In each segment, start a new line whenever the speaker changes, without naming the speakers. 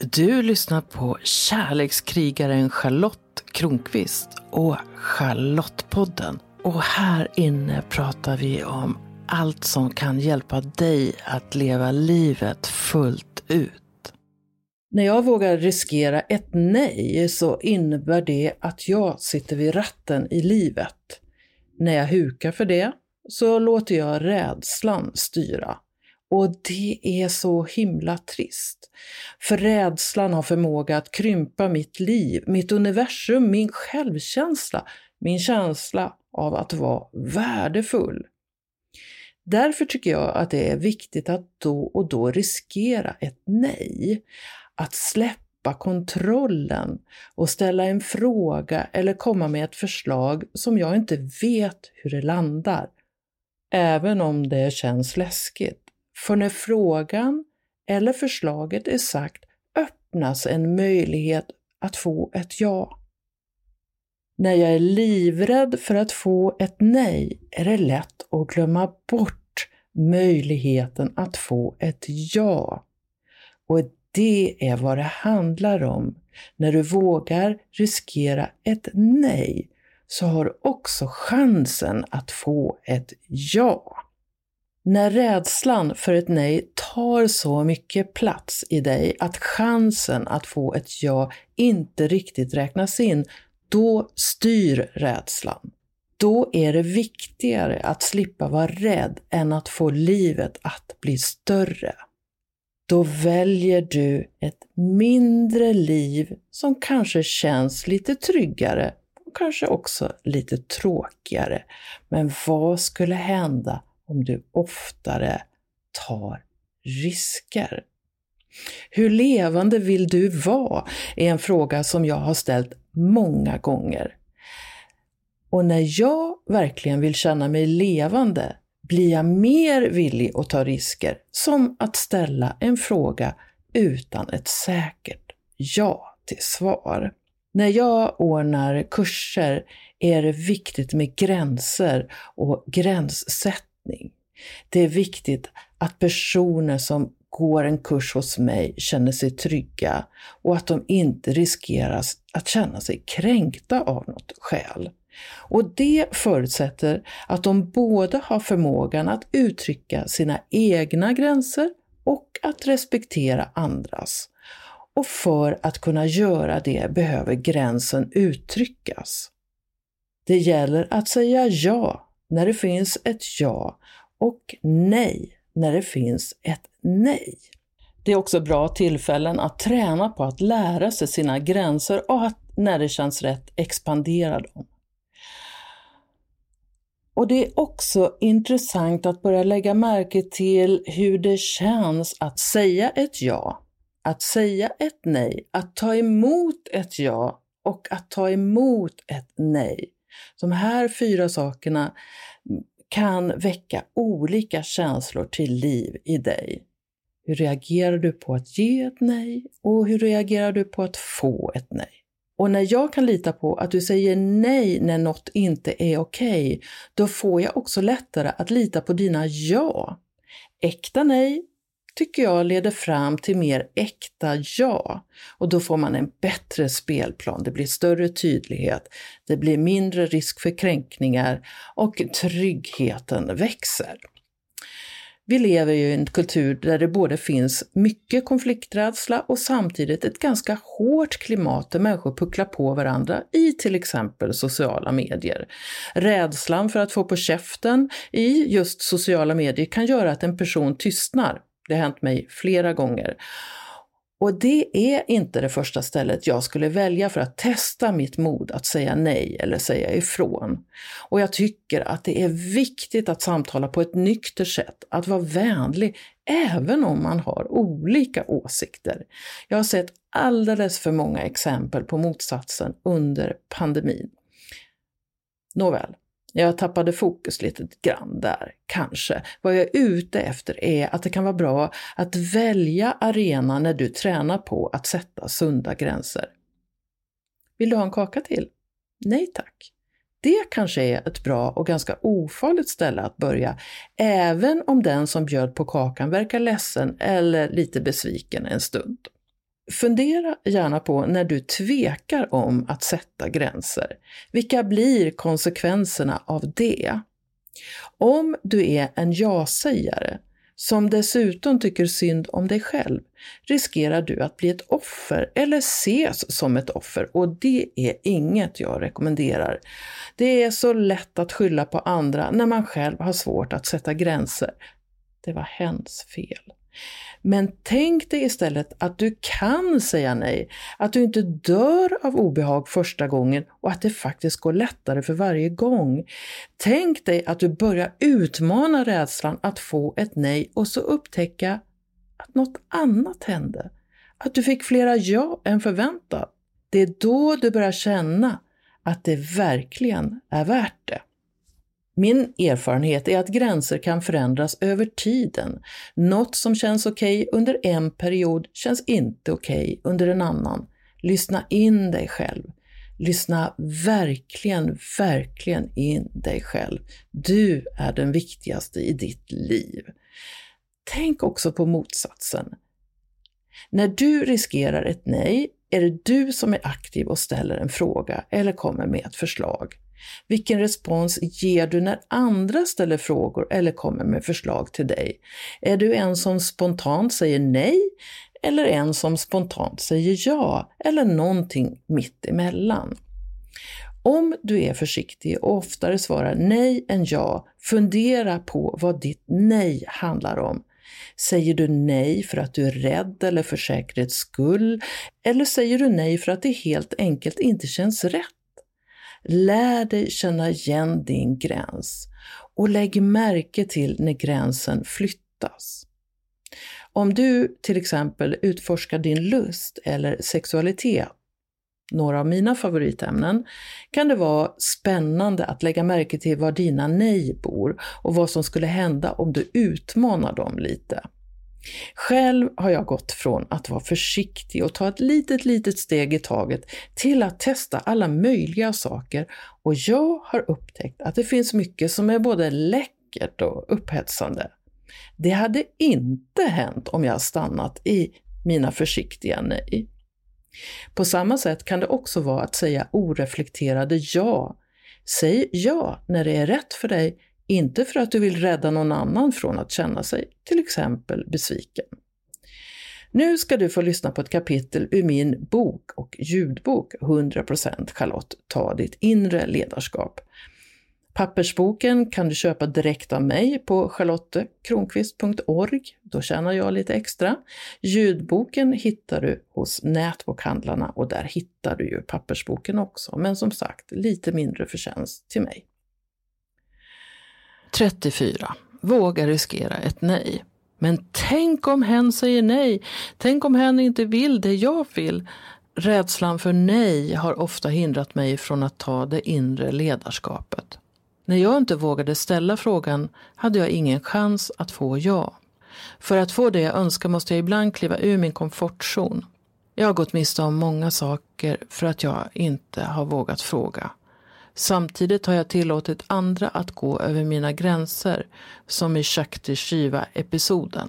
Du lyssnar på kärlekskrigaren Charlotte Kronqvist och Charlottepodden. Och här inne pratar vi om allt som kan hjälpa dig att leva livet fullt ut. När jag vågar riskera ett nej så innebär det att jag sitter vid ratten i livet. När jag hukar för det så låter jag rädslan styra. Och det är så himla trist. För rädslan har förmåga att krympa mitt liv, mitt universum, min självkänsla, min känsla av att vara värdefull. Därför tycker jag att det är viktigt att då och då riskera ett nej. Att släppa kontrollen och ställa en fråga eller komma med ett förslag som jag inte vet hur det landar. Även om det känns läskigt. För när frågan eller förslaget är sagt öppnas en möjlighet att få ett ja. När jag är livrädd för att få ett nej är det lätt att glömma bort möjligheten att få ett ja. Och det är vad det handlar om. När du vågar riskera ett nej så har du också chansen att få ett ja. När rädslan för ett nej tar så mycket plats i dig att chansen att få ett ja inte riktigt räknas in, då styr rädslan. Då är det viktigare att slippa vara rädd än att få livet att bli större. Då väljer du ett mindre liv som kanske känns lite tryggare och kanske också lite tråkigare. Men vad skulle hända om du oftare tar risker. Hur levande vill du vara? är en fråga som jag har ställt många gånger. Och när jag verkligen vill känna mig levande blir jag mer villig att ta risker, som att ställa en fråga utan ett säkert ja till svar. När jag ordnar kurser är det viktigt med gränser och gränssättning utbildning. Det är viktigt att personer som går en kurs hos mig känner sig trygga och att de inte riskerar att känna sig kränkta av något skäl. Och det förutsätter att de både har förmågan att uttrycka sina egna gränser och att respektera andras. Och för att kunna göra det behöver gränsen uttryckas. Det gäller att säga ja när det finns ett ja och nej när det finns ett nej. Det är också bra tillfällen att träna på att lära sig sina gränser och att när det känns rätt expandera dem. Och det är också intressant att börja lägga märke till hur det känns att säga ett ja, att säga ett nej, att ta emot ett ja och att ta emot ett nej. De här fyra sakerna kan väcka olika känslor till liv i dig. Hur reagerar du på att ge ett nej och hur reagerar du på att få ett nej? Och när jag kan lita på att du säger nej när något inte är okej, okay, då får jag också lättare att lita på dina ja. Äkta nej tycker jag leder fram till mer äkta ja. Och då får man en bättre spelplan, det blir större tydlighet, det blir mindre risk för kränkningar och tryggheten växer. Vi lever ju i en kultur där det både finns mycket konflikträdsla och samtidigt ett ganska hårt klimat där människor pucklar på varandra i till exempel sociala medier. Rädslan för att få på käften i just sociala medier kan göra att en person tystnar det har hänt mig flera gånger. Och det är inte det första stället jag skulle välja för att testa mitt mod att säga nej eller säga ifrån. Och jag tycker att det är viktigt att samtala på ett nyktert sätt, att vara vänlig, även om man har olika åsikter. Jag har sett alldeles för många exempel på motsatsen under pandemin. Nåväl, jag tappade fokus lite grann där, kanske. Vad jag är ute efter är att det kan vara bra att välja arena när du tränar på att sätta sunda gränser. Vill du ha en kaka till? Nej tack. Det kanske är ett bra och ganska ofarligt ställe att börja, även om den som bjöd på kakan verkar ledsen eller lite besviken en stund. Fundera gärna på när du tvekar om att sätta gränser. Vilka blir konsekvenserna av det? Om du är en ja-sägare som dessutom tycker synd om dig själv riskerar du att bli ett offer eller ses som ett offer och det är inget jag rekommenderar. Det är så lätt att skylla på andra när man själv har svårt att sätta gränser. Det var hens fel. Men tänk dig istället att du kan säga nej, att du inte dör av obehag första gången och att det faktiskt går lättare för varje gång. Tänk dig att du börjar utmana rädslan att få ett nej och så upptäcka att något annat hände. Att du fick flera ja än förväntat. Det är då du börjar känna att det verkligen är värt det. Min erfarenhet är att gränser kan förändras över tiden. Något som känns okej okay under en period känns inte okej okay under en annan. Lyssna in dig själv. Lyssna verkligen, verkligen in dig själv. Du är den viktigaste i ditt liv. Tänk också på motsatsen. När du riskerar ett nej är det du som är aktiv och ställer en fråga eller kommer med ett förslag. Vilken respons ger du när andra ställer frågor eller kommer med förslag till dig? Är du en som spontant säger nej eller en som spontant säger ja eller någonting mitt emellan? Om du är försiktig och oftare svarar nej än ja, fundera på vad ditt nej handlar om. Säger du nej för att du är rädd eller för säkerhets skull? Eller säger du nej för att det helt enkelt inte känns rätt? Lär dig känna igen din gräns och lägg märke till när gränsen flyttas. Om du till exempel utforskar din lust eller sexualitet, några av mina favoritämnen, kan det vara spännande att lägga märke till var dina nej bor och vad som skulle hända om du utmanar dem lite. Själv har jag gått från att vara försiktig och ta ett litet, litet steg i taget till att testa alla möjliga saker och jag har upptäckt att det finns mycket som är både läckert och upphetsande. Det hade inte hänt om jag stannat i mina försiktiga nej. På samma sätt kan det också vara att säga oreflekterade ja. Säg ja när det är rätt för dig inte för att du vill rädda någon annan från att känna sig till exempel besviken. Nu ska du få lyssna på ett kapitel ur min bok och ljudbok 100% Charlotte, ta ditt inre ledarskap. Pappersboken kan du köpa direkt av mig på charlottekronqvist.org. Då tjänar jag lite extra. Ljudboken hittar du hos nätbokhandlarna och där hittar du ju pappersboken också. Men som sagt, lite mindre förtjänst till mig. 34. Våga riskera ett nej. Men tänk om hen säger nej? Tänk om hen inte vill det jag vill? Rädslan för nej har ofta hindrat mig från att ta det inre ledarskapet. När jag inte vågade ställa frågan hade jag ingen chans att få ja. För att få det jag önskar måste jag ibland kliva ur min komfortzon. Jag har gått miste om många saker för att jag inte har vågat fråga. Samtidigt har jag tillåtit andra att gå över mina gränser, som i Shakti Shiva-episoden,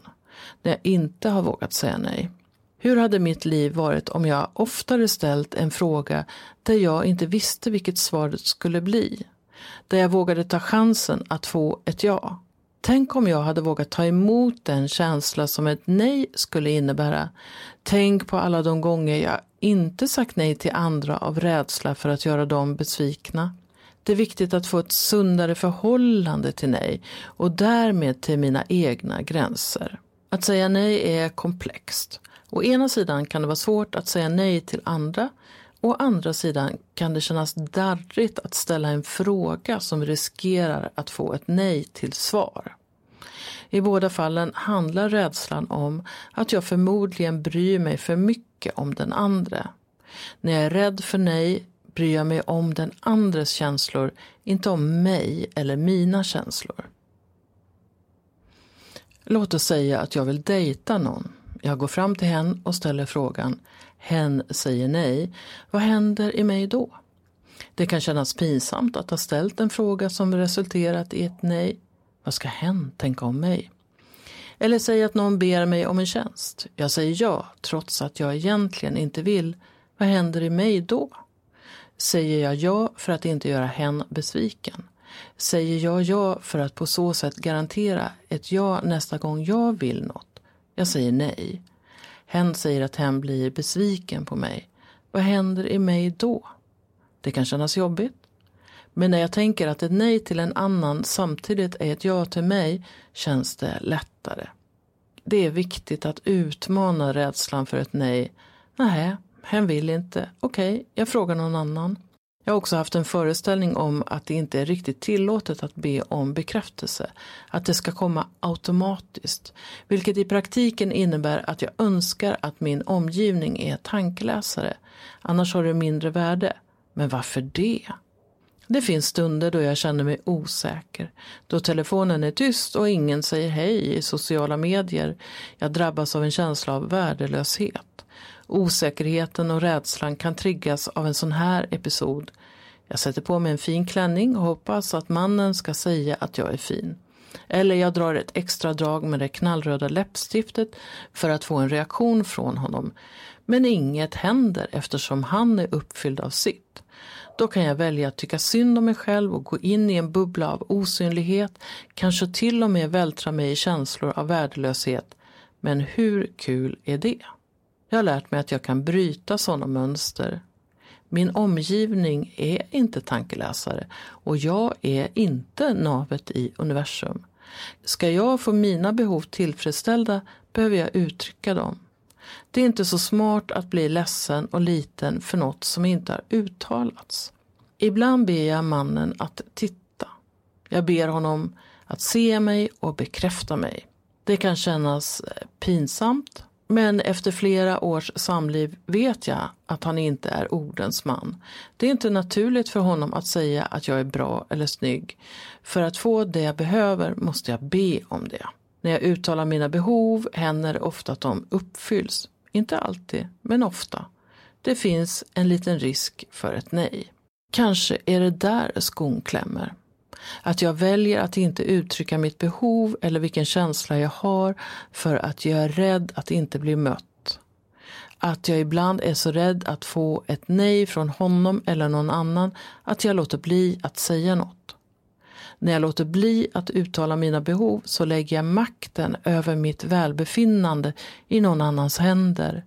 när jag inte har vågat säga nej. Hur hade mitt liv varit om jag oftare ställt en fråga där jag inte visste vilket svaret skulle bli? Där jag vågade ta chansen att få ett ja. Tänk om jag hade vågat ta emot den känsla som ett nej skulle innebära. Tänk på alla de gånger jag inte sagt nej till andra av rädsla för att göra dem besvikna. Det är viktigt att få ett sundare förhållande till nej och därmed till mina egna gränser. Att säga nej är komplext. Å ena sidan kan det vara svårt att säga nej till andra. Å andra sidan kan det kännas darrigt att ställa en fråga som riskerar att få ett nej till svar. I båda fallen handlar rädslan om att jag förmodligen bryr mig för mycket om den andra. När jag är rädd för nej bryr jag mig om den andres känslor, inte om mig eller mina känslor. Låt oss säga att jag vill dejta någon. Jag går fram till hen och ställer frågan. Hen säger nej. Vad händer i mig då? Det kan kännas pinsamt att ha ställt en fråga som resulterat i ett nej. Vad ska hen tänka om mig? Eller säg att någon ber mig om en tjänst. Jag säger ja, trots att jag egentligen inte vill. Vad händer i mig då? Säger jag ja för att inte göra hen besviken? Säger jag ja för att på så sätt garantera ett ja nästa gång jag vill något? Jag säger nej. Hen säger att hen blir besviken på mig. Vad händer i mig då? Det kan kännas jobbigt. Men när jag tänker att ett nej till en annan samtidigt är ett ja till mig känns det lättare. Det är viktigt att utmana rädslan för ett nej. Nej, hen vill inte. Okej, okay, jag frågar någon annan. Jag har också haft en föreställning om att det inte är riktigt tillåtet att be om bekräftelse. Att det ska komma automatiskt. Vilket i praktiken innebär att jag önskar att min omgivning är tankeläsare. Annars har det mindre värde. Men varför det? Det finns stunder då jag känner mig osäker. Då telefonen är tyst och ingen säger hej i sociala medier. Jag drabbas av en känsla av värdelöshet. Osäkerheten och rädslan kan triggas av en sån här episod. Jag sätter på mig en fin klänning och hoppas att mannen ska säga att jag är fin. Eller jag drar ett extra drag med det knallröda läppstiftet för att få en reaktion från honom. Men inget händer eftersom han är uppfylld av sitt. Då kan jag välja att tycka synd om mig själv och gå in i en bubbla av osynlighet, kanske till och med vältra mig i känslor av värdelöshet. Men hur kul är det? Jag har lärt mig att jag kan bryta sådana mönster. Min omgivning är inte tankeläsare och jag är inte navet i universum. Ska jag få mina behov tillfredsställda behöver jag uttrycka dem. Det är inte så smart att bli ledsen och liten för något som inte har uttalats. Ibland ber jag mannen att titta. Jag ber honom att se mig och bekräfta mig. Det kan kännas eh, pinsamt men efter flera års samliv vet jag att han inte är ordens man. Det är inte naturligt för honom att säga att jag är bra eller snygg. För att få det jag behöver måste jag be om det. När jag uttalar mina behov händer det ofta att de uppfylls. Inte alltid, men ofta. Det finns en liten risk för ett nej. Kanske är det där skon klämmer. Att jag väljer att inte uttrycka mitt behov eller vilken känsla jag har för att jag är rädd att inte bli mött. Att jag ibland är så rädd att få ett nej från honom eller någon annan att jag låter bli att säga något. När jag låter bli att uttala mina behov så lägger jag makten över mitt välbefinnande i någon annans händer.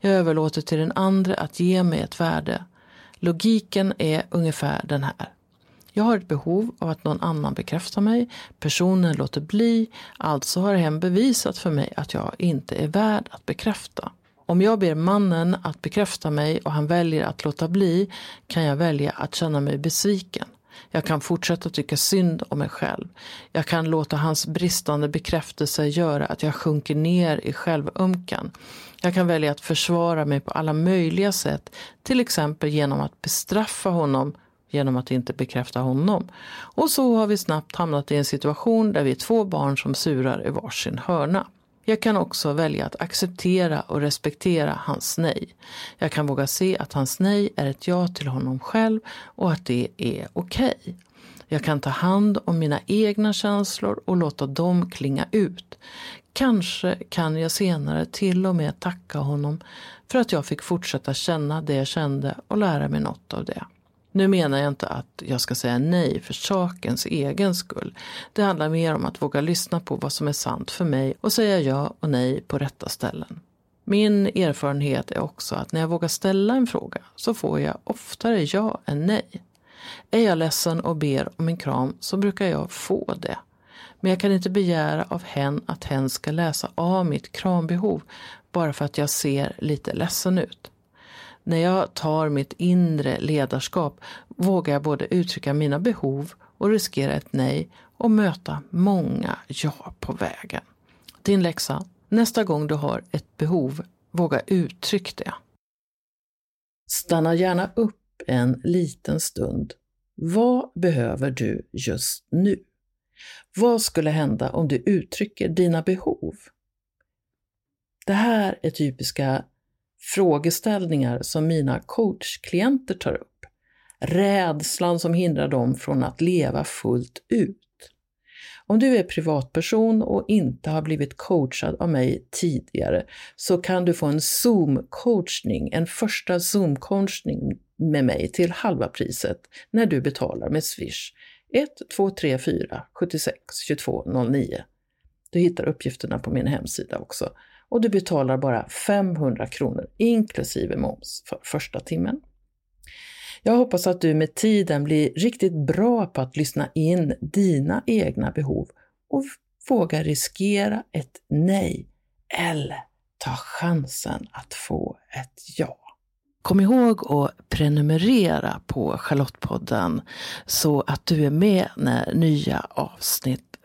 Jag överlåter till den andra att ge mig ett värde. Logiken är ungefär den här. Jag har ett behov av att någon annan bekräftar mig. Personen låter bli. Alltså har hen bevisat för mig att jag inte är värd att bekräfta. Om jag ber mannen att bekräfta mig och han väljer att låta bli kan jag välja att känna mig besviken. Jag kan fortsätta tycka synd om mig själv. Jag kan låta hans bristande bekräftelse göra att jag sjunker ner i självömkan. Jag kan välja att försvara mig på alla möjliga sätt, till exempel genom att bestraffa honom genom att inte bekräfta honom. Och så har vi snabbt hamnat i en situation där vi är två barn som surar i varsin hörna. Jag kan också välja att acceptera och respektera hans nej. Jag kan våga se att hans nej är ett ja till honom själv och att det är okej. Okay. Jag kan ta hand om mina egna känslor och låta dem klinga ut. Kanske kan jag senare till och med tacka honom för att jag fick fortsätta känna det jag kände och lära mig något av det. Nu menar jag inte att jag ska säga nej för sakens egen skull. Det handlar mer om att våga lyssna på vad som är sant för mig och säga ja och nej på rätta ställen. Min erfarenhet är också att när jag vågar ställa en fråga så får jag oftare ja än nej. Är jag ledsen och ber om en kram så brukar jag få det. Men jag kan inte begära av hen att hen ska läsa av mitt krambehov bara för att jag ser lite ledsen ut. När jag tar mitt inre ledarskap vågar jag både uttrycka mina behov och riskera ett nej och möta många ja på vägen. Din läxa. Nästa gång du har ett behov, våga uttryck det. Stanna gärna upp en liten stund. Vad behöver du just nu? Vad skulle hända om du uttrycker dina behov? Det här är typiska frågeställningar som mina coachklienter tar upp. Rädslan som hindrar dem från att leva fullt ut. Om du är privatperson och inte har blivit coachad av mig tidigare så kan du få en Zoom-coachning, en första Zoom-coachning med mig till halva priset när du betalar med Swish 1234 76 22 09. Du hittar uppgifterna på min hemsida också. Och du betalar bara 500 kronor inklusive moms för första timmen. Jag hoppas att du med tiden blir riktigt bra på att lyssna in dina egna behov och vågar riskera ett nej eller ta chansen att få ett ja. Kom ihåg att prenumerera på Charlottepodden så att du är med när nya avsnitt